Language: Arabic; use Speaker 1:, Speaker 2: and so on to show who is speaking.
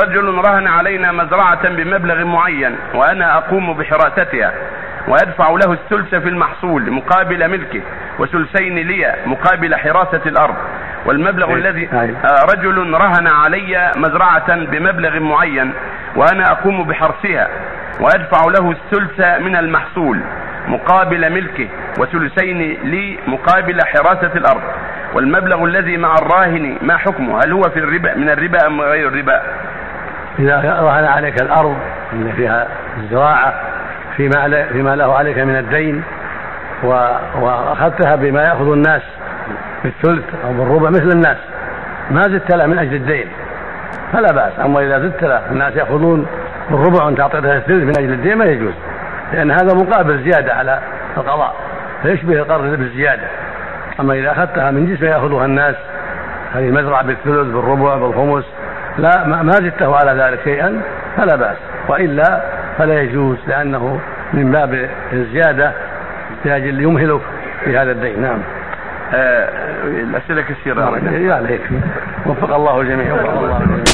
Speaker 1: رجل رهن علينا مزرعة بمبلغ معين وأنا أقوم بحراستها ويدفع له الثلث في المحصول مقابل ملكه وثلثين لي مقابل حراسة الأرض والمبلغ
Speaker 2: أي.
Speaker 1: الذي
Speaker 2: أي.
Speaker 1: آه، رجل رهن علي مزرعة بمبلغ معين وأنا أقوم بحرسها ويدفع له الثلث من المحصول مقابل ملكه وثلثين لي مقابل حراسة الأرض والمبلغ الذي مع الراهن ما حكمه هل هو في الربا من الربا أم غير الربا
Speaker 2: إذا رهن عليك الأرض اللي فيها الزراعة فيما, فيما له عليك من الدين وأخذتها بما يأخذ الناس بالثلث أو بالربع مثل الناس. ما زدت له من أجل الدين. فلا بأس. أما إذا زدت له الناس يأخذون بالربع وأنت أعطيتها الثلث من أجل الدين ما يجوز. لأن هذا مقابل زيادة على القضاء. فيشبه القرض بالزيادة؟ أما إذا أخذتها من جنس ما يأخذها الناس هذه المزرعة بالثلث بالربع بالخمس لا ما زدته على ذلك شيئا فلا بأس. وإلا فلا يجوز لأنه من باب الزيادة لأجل يمهلك في هذا الدين. نعم.
Speaker 1: آه، الأسئلة كثيرة.
Speaker 2: لا يكفي وفق الله الجميع وفق الله الجميع